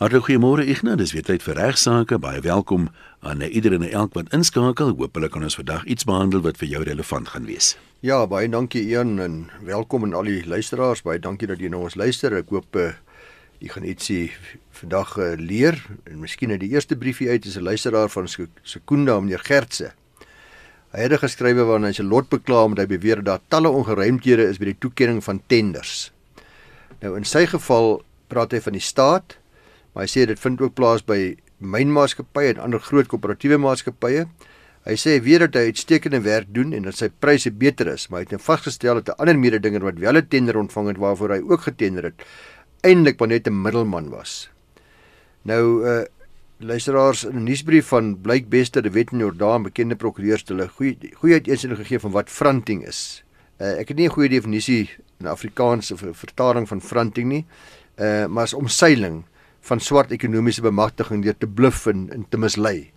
Hartlik goeiemôre Ignas, dis weer tyd vir regsaake. Baie welkom aan ieder en elk wat inskakel. Hoopelik kan ons vandag iets behandel wat vir jou relevant gaan wees. Ja, baie dankie Ian en welkom aan al die luisteraars. Baie dankie dat jy na ons luister. Ek hoop uh, jy gaan ietsie vandag uh, leer. En miskien uit die eerste briefie uit is 'n luisteraar van Sekunda meneer Gertse. Hy het geskrywe waarin hy sy lot beklaar omdat hy beweer dat talle ongeruimthede is by die toekenning van tenders. Nou in sy geval praat hy van die staat maar hy sê dit vind ook plaas by mynmaatskappye en ander groot koöperatiewe maatskappye. Hy sê hy weet dat hy uitstekende werk doen en dat sy pryse beter is, maar hy het nou vasgestel dat 'n ander mededinger wat wel 'n tender ontvang het waarvoor hy ook getender het, eintlik maar net 'n middelman was. Nou uh luisteraars in 'n nuusbrief van Blyk Bester, die Wet in Jordaan, bekende prokureurs het hulle goeie goeie uitsending gegee van wat fronting is. Uh ek het nie 'n goeie definisie in Afrikaans of 'n vertaling van fronting nie. Uh maar is omseiling van swart ekonomiese bemagtiging deur te bluf en, en te mislei.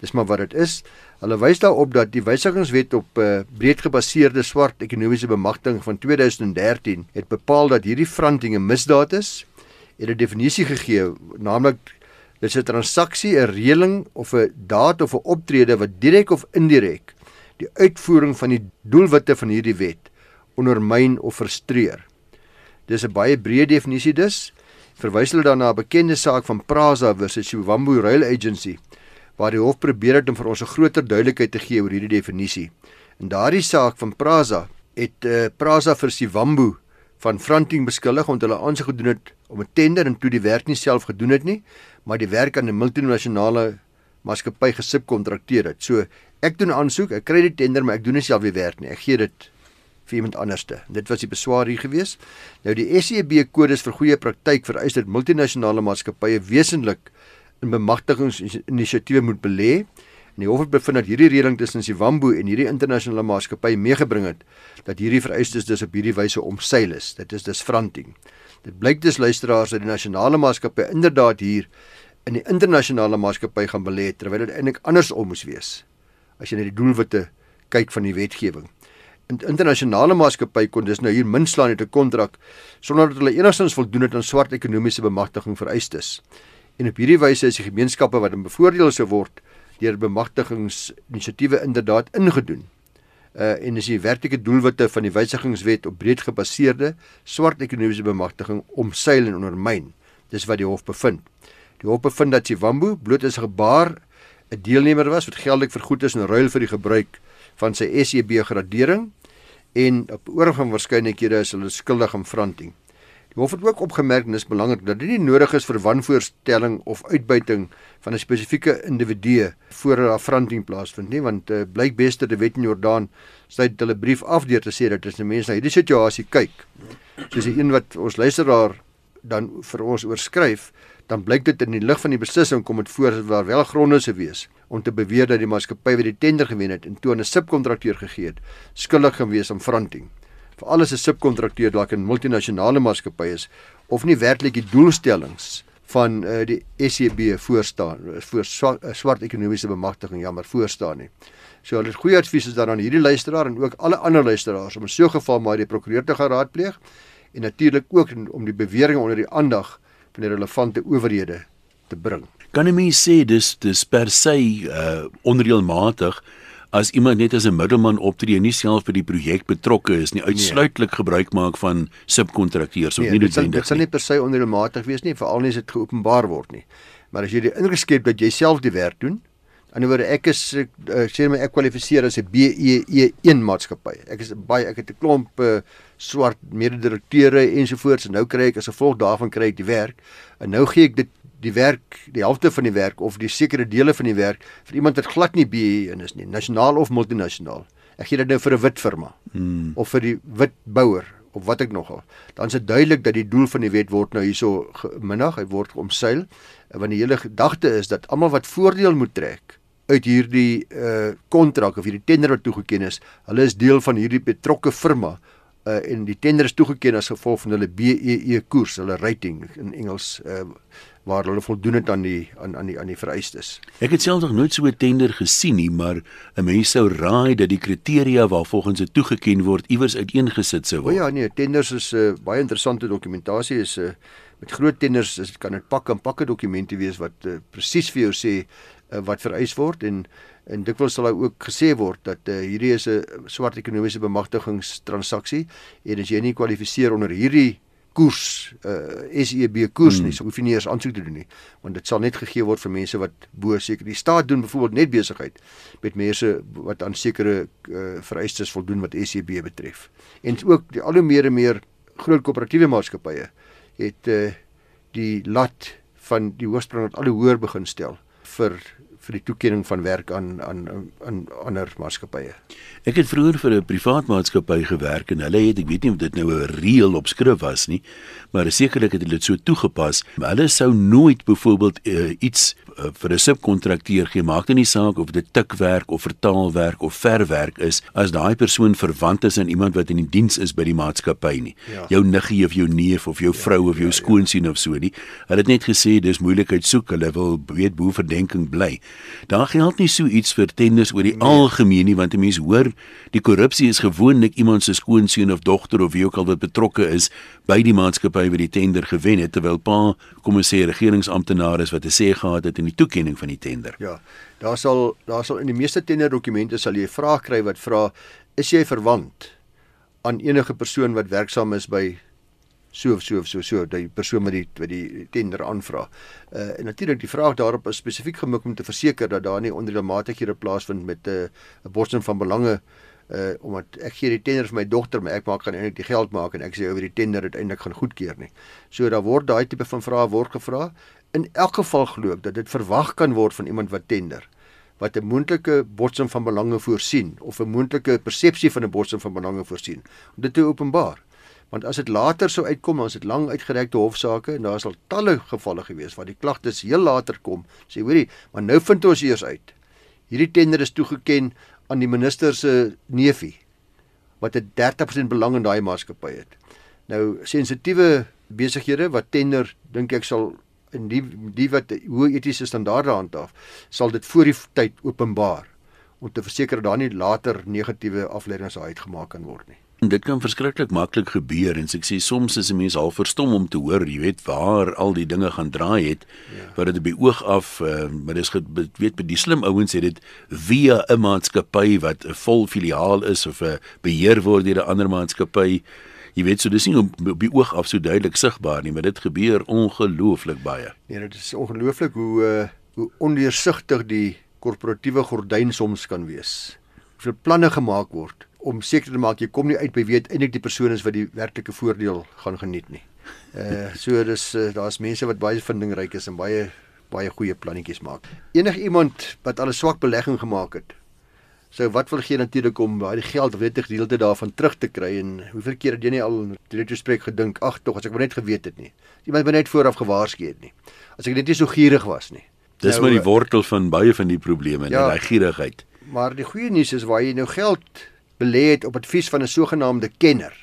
Dis maar wat dit is. Hulle wys daarop dat die wysigingswet op uh, breedgebaseerde swart ekonomiese bemagtiging van 2013 het bepaal dat hierdie fronting 'n misdaad is. Het 'n definisie gegee, naamlik dis 'n transaksie, 'n reëling of 'n daad of 'n optrede wat direk of indirek die uitvoering van die doelwitte van hierdie wet ondermyn of frustreer. Dis 'n baie breë definisie dus verwys hulle dan na 'n bekende saak van Prasa versus Chiwambu Rail Agency waar die hof probeer het om vir ons 'n groter duidelikheid te gee oor hierdie definisie. In daardie saak van Prasa het uh, Prasa vir Chiwambu van fronting beskuldig omdat hulle aansoek gedoen het om 'n tender en toe die werk nie self gedoen het nie, maar die werk aan 'n multinasjonale maatskappy gesubkontrakteer het. So ek doen aansoek, ek kry die tender, maar ek doen nie self die werk nie. Ek gee dit vir iemand anderste. Dit was die beswaar hier gewees. Nou die SEB kodes vir goeie praktyk vereis dat multinasjonale maatskappye wesentlik in bemagtigingsinisiatiewe moet belê. En die hof het bevind dat hierdie reëling tussen Siwambo en hierdie internasionale maatskappy meegebring het dat hierdie vereistes dus op hierdie wyse omseil is. Dit is dus fronting. Dit blyk dus luisteraars dat die nasionale maatskappy inderdaad hier in die internasionale maatskappy gaan belê terwyl dit eintlik andersom moes wees as jy na die doelwitte kyk van die wetgewing internasionale maatskappy kon dus nou hier minslaan het 'n kontrak sonder dat hulle enigstens voldoen het aan swart ekonomiese bemagtiging vereistes. En op hierdie wyse is die gemeenskappe wat bevoordeel sou word deur bemagtigingsinisiatiewe inderdaad ingedoen. Uh en is die werklike doelwitte van die wysigingswet op breed gebaseerde swart ekonomiese bemagtiging omseil en ondermyn. Dis wat die hof bevind. Die hof bevind dat Sivambu bloot as 'n gebaar 'n deelnemer was wat geldelik vergoed is in ruil vir die gebruik van sy SEB gradering en op oorgang waarskynlikhede is hulle skuldig aan fronting. Die hof het ook opgemerk en dis belangrik dat dit nie nodig is vir wanvoorstelling of uitbuiting van 'n spesifieke individu voor 'n fronting plaasvind nie want uh, blyk beste die wet in Jordaan sê hulle brief af deur te sê dat as 'n mens na hierdie situasie kyk soos die een wat ons luisteraar dan vir ons oorskryf dan blyk dit in die lig van die beslissing kom dit voor dat daar wel gronde se wees om te beweer dat die maatskappy wat die tender gewen het en toe aan 'n subkontrakteur gegee het, skuldig gewees aan fronting. Veral as 'n subkontrakteur dalk 'n multinasjonale maatskappy is of nie werklik die doelstellings van uh, die SEB voorstaan voor swart, uh, swart ekonomiese bemagtiging jammer voorstaan nie. So hulle goeie advies is daaraan hierdie luisteraar en ook alle ander luisteraars om in so 'n geval maar die prokureur te gaan raadpleeg en natuurlik ook om die beweringe onder die aandag van die relevante owerhede te bring. Kan 'n mens sê dis dis per se uh onreëlmatig as iemand net as 'n middelman optree en nie self by die projek betrokke is nie uitsluitlik nee. gebruik maak van subkontrakteurs of nee, nie noodwendig dit sal nie. per se onreëlmatig wees nie veral nie as dit geopenbaar word nie. Maar as jy die indruk skep dat jy self die werk doen aan die woorde ek is uh, sê my ek kwalifiseer as 'n BEE1 maatskappy ek is baie ek het 'n klomp uh, swart mede-direkteure ensovoorts en nou kry ek as gevolg daarvan kry ek die werk en nou gee ek dit die werk, die helfte van die werk of die sekere dele van die werk vir iemand wat glad nie BE in is nie, nasionaal of multinasjonaal. Ek gee dit nou vir 'n wit firma hmm. of vir die wit bouer of wat ek nogal. Dan is dit duidelik dat die doel van die wet word nou hierso minag, hy word omseil want die hele gedagte is dat almal wat voordeel moet trek uit hierdie uh kontrak of hierdie tender wat toegeken is, hulle is deel van hierdie betrokke firma uh en die tender is toegeken as gevolg van hulle BEE koers, hulle rating in Engels uh waar hulle voldoen het aan die aan aan die aan die vereistes. Ek het self nog nooit so 'n tender gesien nie, maar 'n mens sou raai dat die kriteria waarvolgens dit toegeken word iewers uiteengesit sou word. O ja, nee, tenders is 'n uh, baie interessante dokumentasie is 'n uh, Met groot tenders is kan dit pak en pakke dokumente wees wat uh, presies vir jou sê uh, wat vereis word en en dikwels sal daar ook gesê word dat uh, hierdie is 'n swart ekonomiese bemagtigingstransaksie en as jy nie kwalifiseer onder hierdie koers uh, SEB koers nie, hmm. so hoef jy nie eers aansoek te doen nie, want dit sal net gegee word vir mense wat bo seker die staat doen byvoorbeeld net besigheid met mense wat aan sekere uh, vereistes voldoen wat SEB betref. En ook die al hoe meer en meer groot koöperatiewe maatskappye het uh, die lat van die hoogspring wat al hoe hoër begin stel vir vir die toekenning van werk aan aan aan ander maatskappye. Ek het vroeër vir 'n privaat maatskappy gewerk en hulle het ek weet nie of dit nou 'n reël op skrif was nie, maar sekerlik het hulle dit so toegepas. Hulle sou nooit byvoorbeeld uh, iets uh, vir 'n subkontrakteur gee, maak dit nie saak of dit tikwerk of vertaalwerk of verwerk is, as daai persoon verwant is aan iemand wat in die diens is by die maatskappy nie. Ja. Jou niggie of jou neef of jou ja, vrou of jou ja, skoonseun ja. of so nie. Hulle het net gesê dis moeilikheid soek, hulle wil weet hoe verdenking bly. Daar geld nie so iets vir tenders oor die nee. algemeen nie, want 'n mens hoor die korrupsie is gewoonlik iemand se skoonseun of dogter of wie ook al wat betrokke is by die maatskappy wat die tender gewen het terwyl pa kom ons sê regeringsamptenaar is wat 'n sê gehad het in die toekenning van die tender. Ja. Daar sal daar sal in die meeste tenderdokumente sal jy 'n vraag kry wat vra is jy verwant aan enige persoon wat werksaam is by so of so of so so die persoon met die wat die tender aanvra. Uh en natuurlik die vraag daarop is spesifiek gemik om te verseker dat daar nie onreëlmatighede plaasvind met 'n uh, 'n borsing van belange uh omdat ek gee die tender vir my dogter maar ek maak gaan eintlik die geld maak en ek sê oor die tender uiteindelik gaan goedkeur nie. So daar word daai tipe van vrae word gevra. In elk geval glo ek dat dit verwag kan word van iemand wat tender wat 'n moontlike botsing van belange voorsien of 'n moontlike persepsie van 'n botsing van belange voorsien om dit te openbaar want as dit later sou uitkom ons het lang uitgerekte hofsaake en daar is al talle gevalle gewees waar die klagtes heel later kom. Sê hoorie maar nou vind ons eers uit. Hierdie tender is toegeken aan die minister se neefie wat 'n 30% belang in daai maatskappy het. Nou sensitiewe besighede wat tender dink ek sal in die die wat hoe etiese standaarde handhaaf sal dit voor die tyd openbaar om te verseker dat daar nie later negatiewe afleidings uitgemaak kan word nie Dit kan verskriklik maklik gebeur en ek sê soms is 'n mens al verstom om te hoor, jy weet waar al die dinge gaan draai het. Ja. Wat dit by oog af, uh, maar dis weet by die slim ouens het dit via 'n maatskappy wat 'n vol filiaal is of 'n beheer word deur 'n ander maatskappy. Jy weet so dis nie op, op die oog af so duidelik sigbaar nie, maar dit gebeur ongelooflik baie. Nee, dit is ongelooflik hoe uh, hoe ondeursigtig die korporatiewe gordyn soms kan wees. Hoeveel planne gemaak word om seker te maak jy kom nie uit by weet eintlik die persoon is wat die werklike voordeel gaan geniet nie. Uh so dis uh, daar's mense wat baie vindingryk is en baie baie goeie plannetjies maak. Enige iemand wat al 'n swak belegging gemaak het. So wat wil gee natuurlik om daai geld wettig gedeelte daarvan terug te kry en hoeveel keer het jy nie al in retrospek gedink ag tog as ek maar net geweet het nie. Iemand het net vooraf gewaarsku het nie. As ek net nie so gierig was nie. Dis nou, maar die wortel van baie van die probleme, ja, daai gierigheid. Maar die goeie nuus is waar jy nou geld belê het op advies van 'n sogenaamde kenner,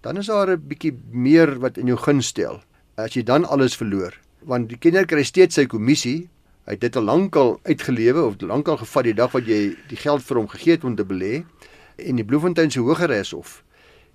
dan is daar 'n bietjie meer wat in jou gun stel as jy dan alles verloor. Want die kenner kry steeds sy kommissie. Hy het dit al lankal uitgelewe of lankal gevat die dag wat jy die geld vir hom gegee het om te belê. En die Bloemfontein se Hogeregshof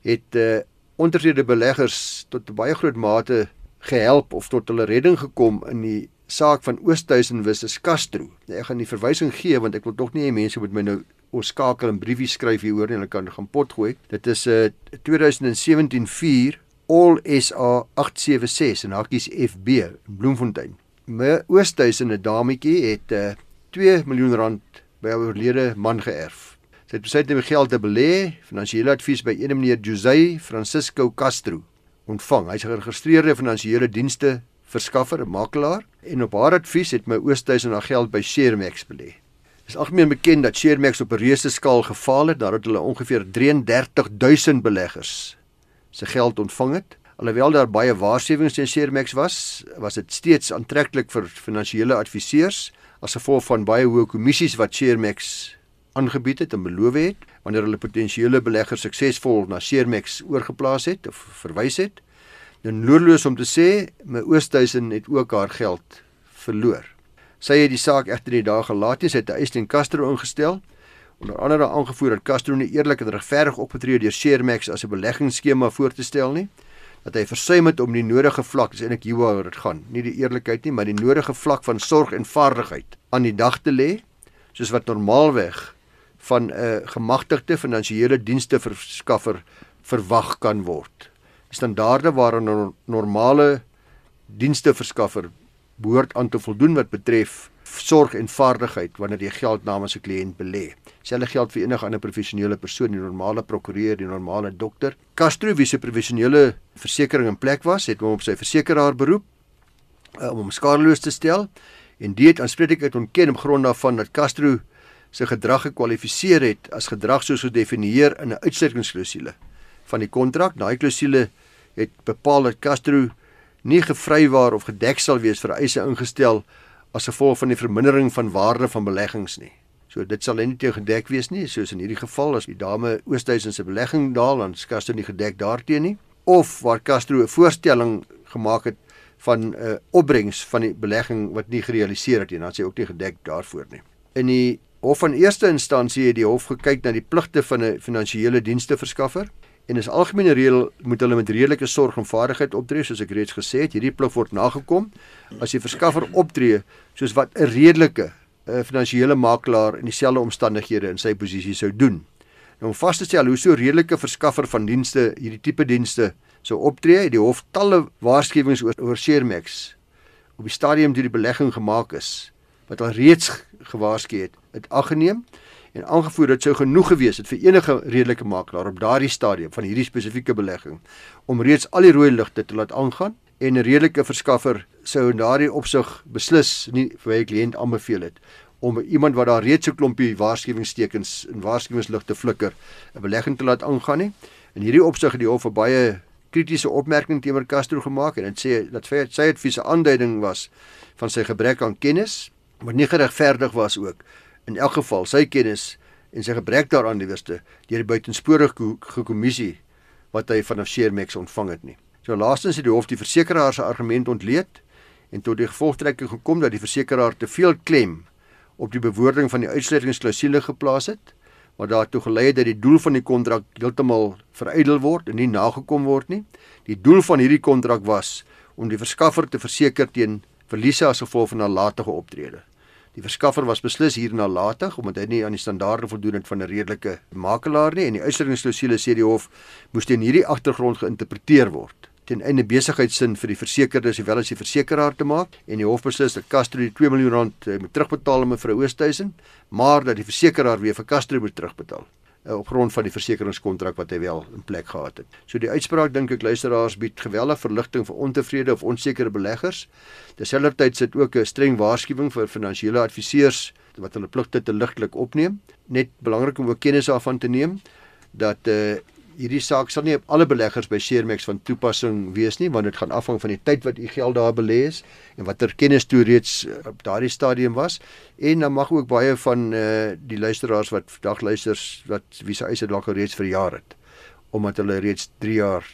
het uh onderskeide beleggers tot baie groot mate gehelp of tot hulle redding gekom in die saak van Oosthuizen versus Castro. Nou, ek gaan die verwysing gee want ek wil tog nie hê mense moet my nou ons skakel en briefies skryf hier hoor en hulle kan gaan pot gooi. Dit is 'n uh, 2017 4 All SA 876 en hakkies FB in Bloemfontein. My Oosthuizen 'n dametjie het uh, 2 miljoen rand by 'n oorlede man geërf. Sy het besluit om geld te belê, finansiële advies by een meneer Jose Francisco Castro ontvang. Hy's 'n geregistreerde finansiële dienste verskaffer, 'n makelaar en op haar advies het my Oosthuizen haar geld by Shermax belê is algemeen bekend dat Shermax op 'n reuse skaal gefaal het nadat hulle ongeveer 33000 beleggers se geld ontvang het. Alhoewel daar baie waarskuwings teen Shermax was, was dit steeds aantreklik vir finansiële adviseurs as gevolg van baie hoë kommissies wat Shermax aangebied het en beloof het wanneer hulle potensiële beleggers suksesvol na Shermax oorgeplaas het of verwys het. Nou noodloos om te sê, my Oosthuizen het ook haar geld verloor. Sy het die saak egter die dae gelaat nie, sy het 'n eis teen Castro ingestel. Onder andere aangevoer dat Castro nie eerlik en regverdig opgetree deur Shermax as 'n beleggingsskema voor te stel nie. dat hy versuim het om die nodige vlak, dis eintlik hieroor dit gaan, nie die eerlikheid nie, maar die nodige vlak van sorg en vaardigheid aan die dag te lê, soos wat normaalweg van 'n gemagtigde finansiële dienste verskaffer verwag kan word. Standaarde waaraan 'n normale dienste verskaffer behoort aan te voldoen wat betref sorg en vaardigheid wanneer jy geld namens 'n kliënt belê. Selfe geld vir enige ander professionele persoon, die normale prokureur, die normale dokter. Castro wie se professionele versekerings in plek was, het hom op sy versekeraar beroep uh, om hom skadeloos te stel en dit aanspreeklikheid ontken op grond daarvan dat Castro se gedrag gekwalifiseer het as gedrag soos gedefinieer in 'n uitsluitingsklausule van die kontrak. Daai klausule het bepaal dat Castro nie gevrywaar of gedek sal wees vir eise ingestel as gevolg van die vermindering van waarde van beleggings nie. So dit sal nie te gedek wees nie, soos in hierdie geval as die dame Oosthuizen se belegging daal, dan is Castro nie gedek daarteenoor nie. Of waar Castro 'n voorstelling gemaak het van 'n uh, opbrengs van die belegging wat nie gerealiseer het nie, dan sê hy ook nie gedek daarvoor nie. In die Hof van eerste instansie het die hof gekyk na die pligte van 'n finansiële dienste verskaffer en is algemene reël moet hulle met redelike sorg en vaardigheid optree soos ek reeds gesê het. Hierdie plig word nagekom as die verskaffer optree soos wat 'n redelike 'n finansiële makelaar in dieselfde omstandighede in sy posisie sou doen. Nou om vas te stel hoe so redelike verskaffer van dienste hierdie tipe dienste sou optree, het die hof talle waarskuwings oor oor Shermax op die stadium toe die belegging gemaak is wat al reeds gewaarsku het, het aggeneem en aangevoer dit sou genoeg gewees het vir enige redelike makelaar op daardie stadium van hierdie spesifieke belegging om reeds al die rooi ligte te laat aangaan en 'n redelike verskaffer sou in daardie opsig beslis nie vir sy kliënt aanbeveel het om iemand wat daar reeds 'n klompie waarskuwingstekens en waarskuwingsligte flikker 'n belegging te laat aangaan nie. In hierdie opsig het die hof 'n baie kritiese opmerking teenoor Castro gemaak en dit sê dat sy advies 'n aanduiding was van sy gebrek aan kennis wat nie geregverdig was ook in elk geval sy kennis en sy gebrek daaraan die wiste deur die buitensporige kommissie wat hy van Afsheermex ontvang het nie. So laastens het die hof die versekeraar se argument ontleed en tot die gevolgtrekking gekom dat die versekeraar te veel klem op die bewoording van die uitsluitingsklausule geplaas het wat daartoe gelei het dat die doel van die kontrak heeltemal verydel word en nie nagekom word nie. Die doel van hierdie kontrak was om die verskaffer te verseker teen verliese as gevolg van nalatige optrede. Die verskaffer was beslis hier nalatig omdat hy nie aan die standaarde voldoen het van 'n redelike makelaar nie en die uitsluitingsklausule sê die hof moes teen hierdie agtergrond geïnterpreteer word ten einde besigheidsin vir die versekerde sowel as die versekeraar te maak en die hof beslis dat Castro die 2 miljoen rand eh, moet terugbetaal om vir Oosthuizen maar dat die versekeraar weer vir Castro moet terugbetaal. Eh, op grond van die versekeringskontrak wat hy wel in plek gehad het. So die uitspraak dink ek luisteraars bied geweldige verligting vir ontevrede of onsekere beleggers. Terselfdertyd sit ook 'n streng waarskuwing vir finansiële adviseurs wat hulle pligte te ligtelik opneem. Net belangrik om ook kennis daarvan te neem dat uh hierdie saak sal nie op alle beleggers by Shermax van toepassing wees nie want dit gaan afhang van die tyd wat u geld daar belê is en watter kennis toe reeds eh, op daardie stadium was en dan mag ook baie van uh, die luisteraars wat vandag luisters wat wie se eise dalk reeds verjaar het omdat hulle reeds 3 jaar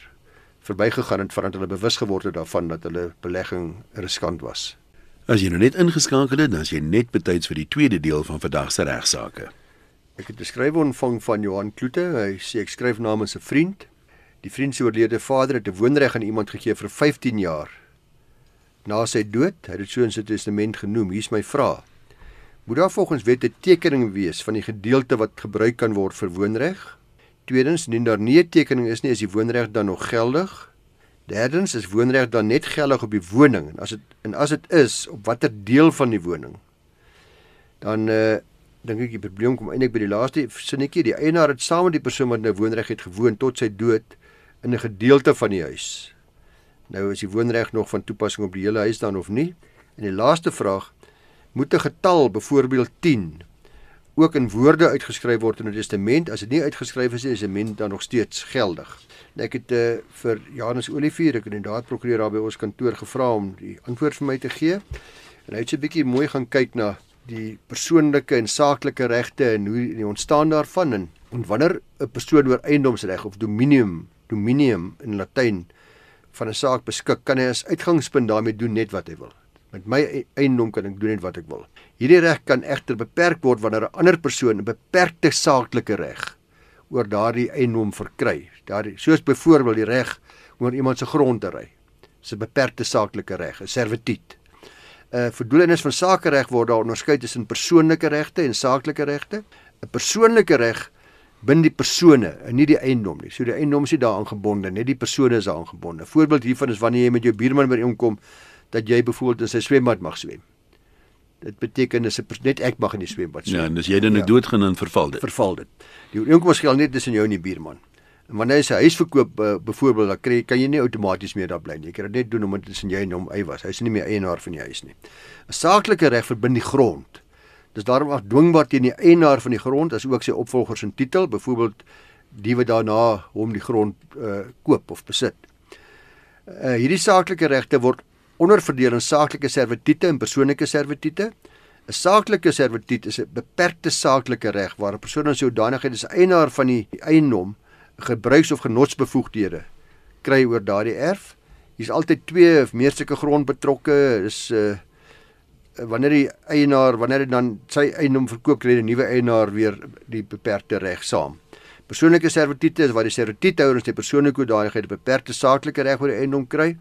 verbygegaan het vandat hulle bewus geword het daarvan dat hulle belegging riskant was. As jy nou net ingeskakel het, dan is jy net betyds vir die tweede deel van vandag se regsaake. Ek het 'n skrywe ontvang van Johan Kloete. Hy sê ek skryf namens 'n vriend. Die vriend se oorlede vader het 'n woonreg aan iemand gegee vir 15 jaar. Na sy dood, hy het dit so in sy testament genoem. Hier's my vraag. Moet daar volgens wet 'n tekening wees van die gedeelte wat gebruik kan word vir woonreg? Tweedens, indien daar nie 'n tekening is nie, is die woonreg dan nog geldig? Derdens, is woonreg dan net geldig op die woning en as dit en as dit is, op watter deel van die woning? Dan uh dink ek die probleem kom eintlik by die laaste sinnetjie. Die eienaar het saam met die persoon wat nou woonreg het gewoon tot sy dood in 'n gedeelte van die huis. Nou is die woonreg nog van toepassing op die hele huis dan of nie? En die laaste vraag, moet 'n getal, byvoorbeeld 10, ook in woorde uitgeskryf word in 'n testament? As dit nie uitgeskryf is nie, is die testament dan nog steeds geldig. Nou ek het uh, vir Janus Olivier, ek het inderdaad prokureur daar by ons kantoor gevra om die antwoord vir my te gee. En hy het so 'n bietjie mooi gaan kyk na die persoonlike en saaklike regte en hoe die ontstaan daarvan en, en wanneer 'n persoon oor eiendomsreg of dominium dominium in Latyn van 'n saak beskik, kan hy as uitgangspunt daarmee doen net wat hy wil. Met my e-, eiendom kan ek doen net wat ek wil. Hierdie reg kan egter beperk word wanneer 'n ander persoon 'n beperkte saaklike reg oor daardie eiendom verkry. Daardie soos byvoorbeeld die reg om oor iemand se grond te ry. Dis 'n beperkte saaklike reg, 'n servituut. Uh vir doelenis van sakereg word daar onderskei tussen persoonlike regte en saaklike regte. 'n Persoonlike reg bind die persone en nie die eiendom nie. So die eiendom is nie daaraan gebonde, net die persone is daaraan gebonde. Voorbeeld hiervan is wanneer jy met jou buurman ooreenkom dat jy byvoorbeeld in sy swembad mag swem. Dit beteken dis net ek mag in die swembad swem. Ja, en as jy dan ja. doodgaan dan verval dit. Verval dit. Die ooreenkoms geld net tussen jou en die buurman. En wanneer jy sy huis verkoop uh, byvoorbeeld, dan kry kan jy nie outomaties meer daar bly nie. Jy kan dit net doen omdat dit jy en hom eie was. Hy is nie meer eienaar van die huis nie. 'n Saaklike reg verbind die grond. Dis daarom afdwingbaar teen die eienaar van die grond as ook sy opvolgers in titel, byvoorbeeld die wat daarna hom die grond uh, koop of besit. Uh, hierdie saaklike regte word onderverdeel in saaklike servitute en persoonlike servitute. 'n Saaklike servituut is 'n beperkte saaklike reg waar 'n persoon in sy hoedanigheid as eienaar van die eiendom gebruiks of genotsbevoegdhede kry oor daardie erf. Hier's altyd twee of meer sulke grond betrokke. Is uh wanneer die eienaar wanneer hy dan sy eiendom verkoop kry die nuwe eienaar weer die beperkte reg saam. Persoonlike servitute is waar die servituuthouer ons die persoonlike hoedanigheid 'n beperkte saaklike reg oor die eiendom kry.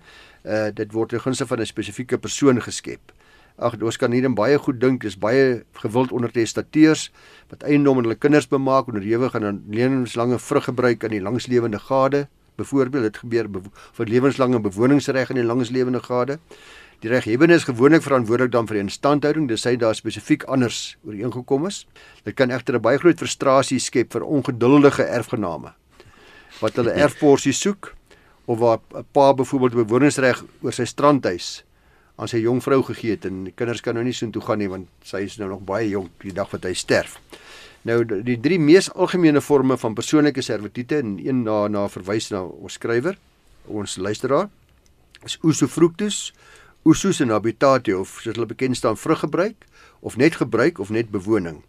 Uh dit word ten gunste van 'n spesifieke persoon geskep. Ag ons kan hier dan baie goed dink, dis baie gewild onder testateurs wat eiendom aan hulle kinders bemaak onderhewig aan 'n lewenslange vruggebruik aan die langslewende gade. Byvoorbeeld dit gebeur vir lewenslange bewoningsreg in die langslewende gade. Die reghebende is gewoonlik verantwoordelik dan vir die instandhouding, dis hy daar spesifiek anders ooreengekom is. Dit kan egter 'n baie groot frustrasie skep vir ongeduldige erfgename wat hulle erfporsie soek of waar 'n pa byvoorbeeld bewoningsreg oor sy strandhuis aan sy jong vrou gegee het en die kinders kan nou nie soontoe gaan nie want sy is nou nog baie jonk die dag wat hy sterf. Nou die drie mees algemene forme van persoonlike servitute en een na na verwys na ons skrywer, ons luisteraar is usufructus, usus en habitatio of soos hulle bekend staan vruggebruik of net gebruik of net bewoning.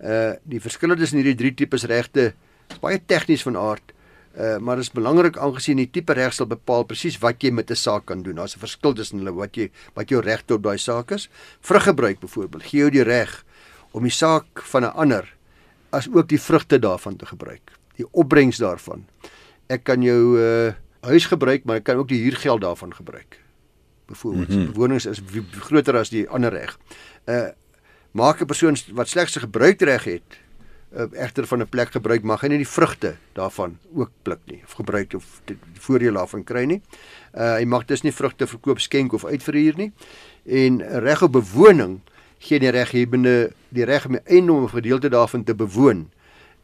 Uh die verskille tussen hierdie drie tipes regte is baie tegnies van aard Uh, maar dit is belangrik aangesien die tipe reg sal bepaal presies wat jy met 'n saak kan doen. Daar's 'n verskil tussen hulle wat jy wat jou regte op daai saak is. Vruggebruik byvoorbeeld gee jou die reg om die saak van 'n ander as ook die vrugte daarvan te gebruik. Die opbrengs daarvan. Ek kan jou uh huis gebruik, maar ek kan ook die huurgeld daarvan gebruik. Byvoorbeeld, mm -hmm. bewonings is groter as die ander reg. Uh maak 'n persoon wat slegs 'n gebruikreg het, uh, egter van 'n plek gebruik mag hy nie die vrugte daarvan ook pluk nie of gebruik of voordeel daarvan kry nie. Uh, hy mag dus nie vrugte verkoop, skenk of uitverhuur nie. En reg op bewoning gee die reghebende die reg om eiendom of gedeelte daarvan te bewoon.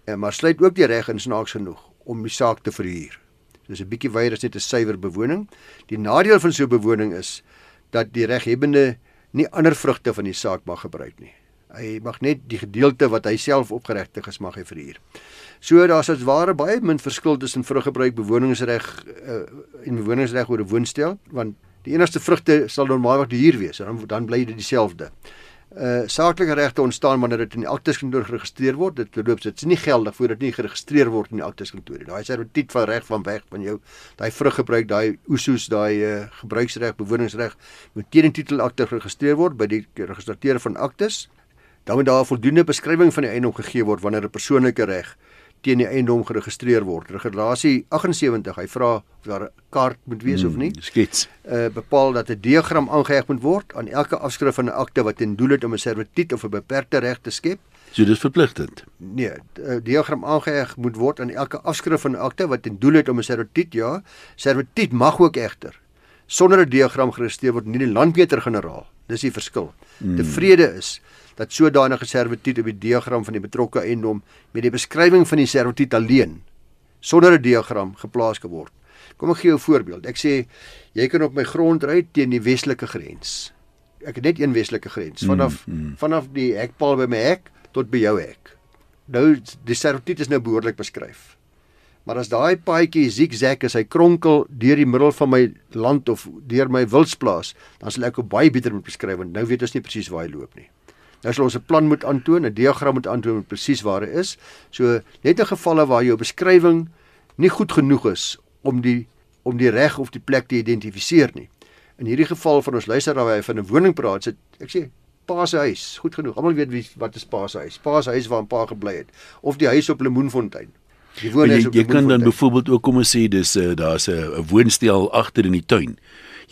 Uh, maar sluit ook die reg in snaaks genoeg om die saak te verhuur. Dis 'n bietjie wyer as net 'n suiwer bewoning. Die nadeel van so 'n bewoning is dat die reghebende nie ander vrugte van die saak mag gebruik nie. Hy mag net die gedeelte wat hy self opgeregtig is mag hy verhuur. So daar's as ware baie min verskil tussen vruggebruik bewoningsreg uh, en bewoningsreg oor 'n woonstel want die enigste vrugte sal normaalweg die huur wees en dan dan bly dit dieselfde. Uh saaklike regte ontstaan wanneer dit in die akteskantoor geregistreer word. Dit loop dit is nie geldig voordat dit nie geregistreer word in die akteskantoor nie. Daai servituut van reg van weg van jou, daai vruggebruik, daai oesoes, daai uh, gebruiksreg, bewoningsreg moet teen die titel akte geregistreer word by die registrateur van aktes dan moet daar 'n voldoende beskrywing van die eiendom gegee word wanneer 'n persoonlike reg teen die eiendom geregistreer word. Regulasie 78, hy vra of daar 'n kaart moet wees hmm, of nie. Skets. Uh bepaal dat 'n diagram aangeheg moet word aan elke afskrif van 'n akte wat ten doel het om 'n servituut of 'n beperkte reg te skep. So dis verpligtend. Nee, 'n diagram aangeheg moet word aan elke afskrif van 'n akte wat ten doel het om 'n servituut, ja. Servituut mag ook egter sonder 'n diagram geregistreer word in die landmeter-generaal. Dis die verskil. Hmm. Tevrede is dat sodanige servituut op die diagram van die betrokke eiendom met die beskrywing van die servituut alleen sonder 'n diagram geplaas geword. Kom ek gee jou 'n voorbeeld. Ek sê jy kan op my grond ry teen die westelike grens. Ek het net een westelike grens vanaf mm, mm. vanaf die hekpaal by my hek tot by jou hek. Nou die servituut is nou behoorlik beskryf. Maar as daai paadjie zigzag as hy kronkel deur die middel van my land of deur my wildsplaas, dan sal ek op baie beter moet beskryf want nou weet ons nie presies waar hy loop nie. Nou sal ons 'n plan moet aantoon, 'n diagram moet aantoon presies waar hy is. So net in gevalle waar jou beskrywing nie goed genoeg is om die om die reg of die plek te identifiseer nie. In hierdie geval van ons luisteraar waar hy van 'n woning praat, sê ek sê pa se huis, goed genoeg. Almal weet wie wat is pa se huis. Pa se huis waar 'n pa gebly het of die huis op Lemoenfontein. Die woonhuis jy, op jy kan dan byvoorbeeld ook kom ons sê dis uh, daar's 'n 'n woonstel agter in die tuin.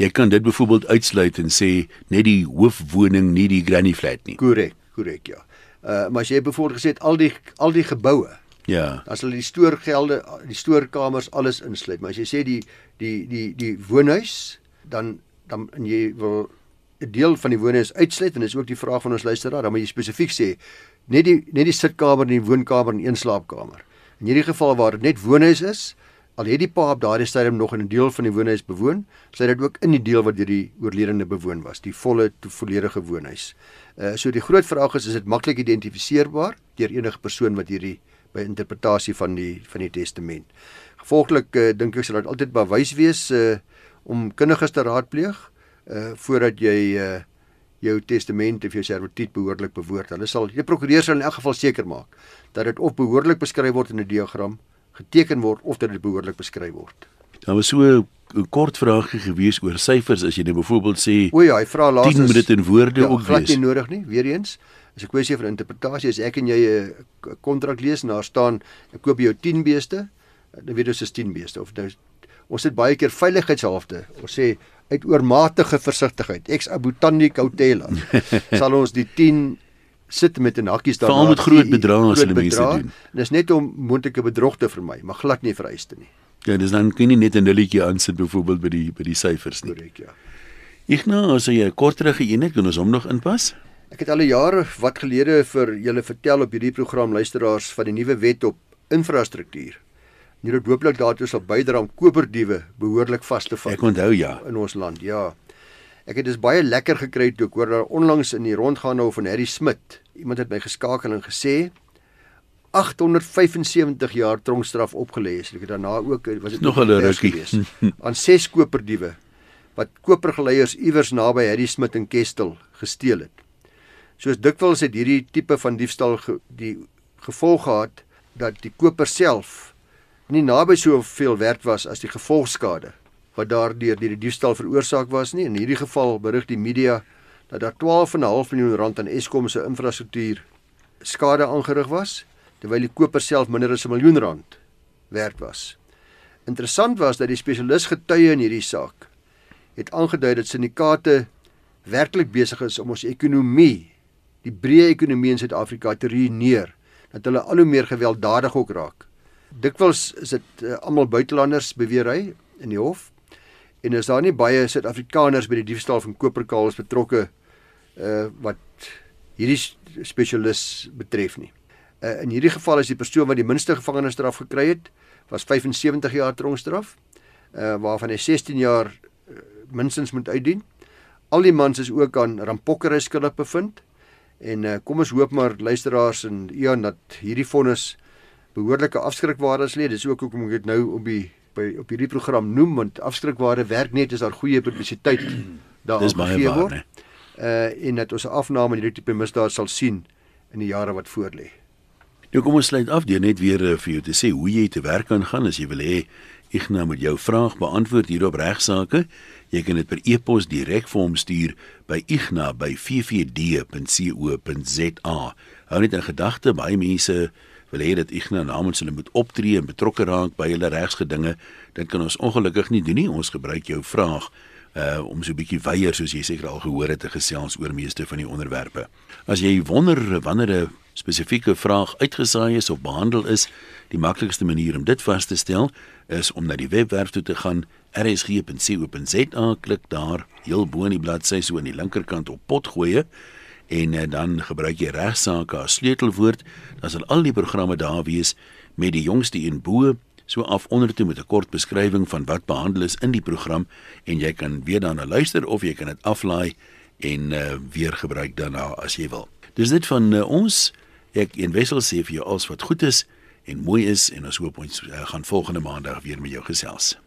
Jy kan dit byvoorbeeld uitsluit en sê net die hoofwoning, nie die granny flat nie. Korrek, korrek ja. Uh maar as jy byvoorbeeld gesê het al die al die geboue Ja. as hulle die stoorgelde, die stoorkamers alles insluit, maar as jy sê die die die die woonhuis dan dan en jy wil 'n deel van die woonhuis uitsluit en dis ook die vraag van ons luisteraar, dan moet jy spesifiek sê net die net die sitkamer en die woonkamer en een slaapkamer. In hierdie geval waar dit net woonhuis is, al het die pa op daardie stadium nog 'n deel van die woonhuis bewoon, sê dit ook in die deel wat deur die oorledene bewoon was, die volle volledige woonhuis. Uh so die groot vraag is is dit maklik identifiseerbaar deur enige persoon wat hierdie by interpretasie van die van die testament. Gevolglik uh, dink ek sal dit altyd bewys wees uh om kundiges te raadpleeg uh voordat jy uh jou testament of jou servituut behoorlik bewoord. Hulle sal die prokureur sal in elk geval seker maak dat dit of behoorlik beskryf word in 'n diagram, geteken word of dat dit behoorlik beskryf word. Daar was so 'n kort vraagie gewees oor syfers as jy nou byvoorbeeld sê O ja, hy vra laas 10 moet dit in woorde ja, ook glad nie nodig nie. Weereens, is 'n kwessie van interpretasie. As ek en jy 'n kontrak lees en daar staan ek koop jou 10 beeste, dan weet ons is 10 beeste of nou ons het baie keer veiligheidshalfte. Ons sê uit oormatige versigtigheid, ex abutandi cautela, sal ons die 10 sit met 'n hakkies daarna. Veral met groot bedrae as hulle mense bedrae. doen. En dis net om moontlike bedrog te vermy, maar glad nie vereiste nie. Ja, dis dan kan jy net 'n nulletjie aansit byvoorbeeld by die by die syfers nie. Korrek, ja. Ignas, as jy 'n korterige een het, kan ons hom nog inpas? Ek het al 'n jare wat gelede vir julle vertel op hierdie program luisteraars van die nuwe wet op infrastruktuur. Nie dat hooplik daartoe sal bydra om koperdiewe behoorlik vas te vat Ek onthou ja. in ons land. Ja. Ek het dus baie lekker gekry toe ek hoor daar onlangs in die rondgaan nou van Harry Smit. Iemand het my geskakel en gesê 875 jaar tronkstraf opgelê is. Ek het daarna ook was dit Nog 'n rukkie. aan ses koperdiewe wat kopergeleiers iewers naby Harry Smit in Kestel gesteel het. Soos dikwels het hierdie tipe van diefstal ge, die gevolg gehad dat die koper self nie naby soveel werd was as die gevolgskade wat daardeur deur die diefstal veroorsaak was nie. In hierdie geval berig die media dat daar 12,5 miljoen rand aan Eskom se infrastruktuur skade aangerig was terwyl die koper self minder as 'n miljoen rand werd was. Interessant was dat die spesialis getuie in hierdie saak het aangedui dat syndikaate werklik besig is om ons ekonomie, die breë ekonomie in Suid-Afrika te ruïneer, dat hulle al hoe meer gewelddadig ook raak. Dikwels is dit uh, almal buitelanders beweer hy in die hof en is daar nie baie Suid-Afrikaners by die diefstal van koperkabels betrokke uh wat hierdie spesialis betref nie. Uh in hierdie geval is die persoon wat die minste gevangenisstraf gekry het, was 75 jaar tronkstraf, uh waarvan hy 16 jaar uh, minstens moet uitdien. Al die mans is ook aan rampokkery skuldig bevind. En uh, kom ons hoop maar luisteraars en Ian dat hierdie vonnis behoorlike afskrikwaardes lê. Dis ook hoekom ek dit nou op die by op hierdie program noem want afskrikwaarde werk net as daar goeie publisiteit daar Dis baie gegee word. né? Uh en dat ons afname in hierdie tipe misdaad sal sien in die jare wat voorlê. Nou kom ons sluit af deur net weer uh, vir jou te sê hoe jy te werk kan gaan as jy wil hê Ignas moet jou vraag beantwoord hier op regsaake. Jy kan dit per e-pos direk vir hom stuur by igna@ffd.co.za. Hou net in gedagte baie mense wil hê dat Ignas namens hulle moet optree en betrokke raak by hulle regsgedinge. Dit kan ons ongelukkig nie doen nie. Ons gebruik jou vraag uh om so 'n bietjie weier soos jy seker al gehoor het te gesels oor meeste van die onderwerpe. As jy wonder wanneer 'n spesifieke vraag uitgesaai is of behandel is, die maklikste manier om dit vas te stel is om na die webwerf toe te gaan rsg.co.za, klik daar heel bo in die bladsy so aan die linkerkant op potgoeie en uh, dan gebruik jy regsaake as sleutelwoord, dan sal al die programme daar wees met die jongste een bo so af onder toe met 'n kort beskrywing van wat behandel is in die program en jy kan weer daarna luister of jy kan dit aflaai en uh, weer gebruik daarna as jy wil. Dis dit van uh, ons. Ek en Wessel sê vir jou alles wat goed is en mooi is en ons hoop ons uh, gaan volgende maandag weer met jou gesels.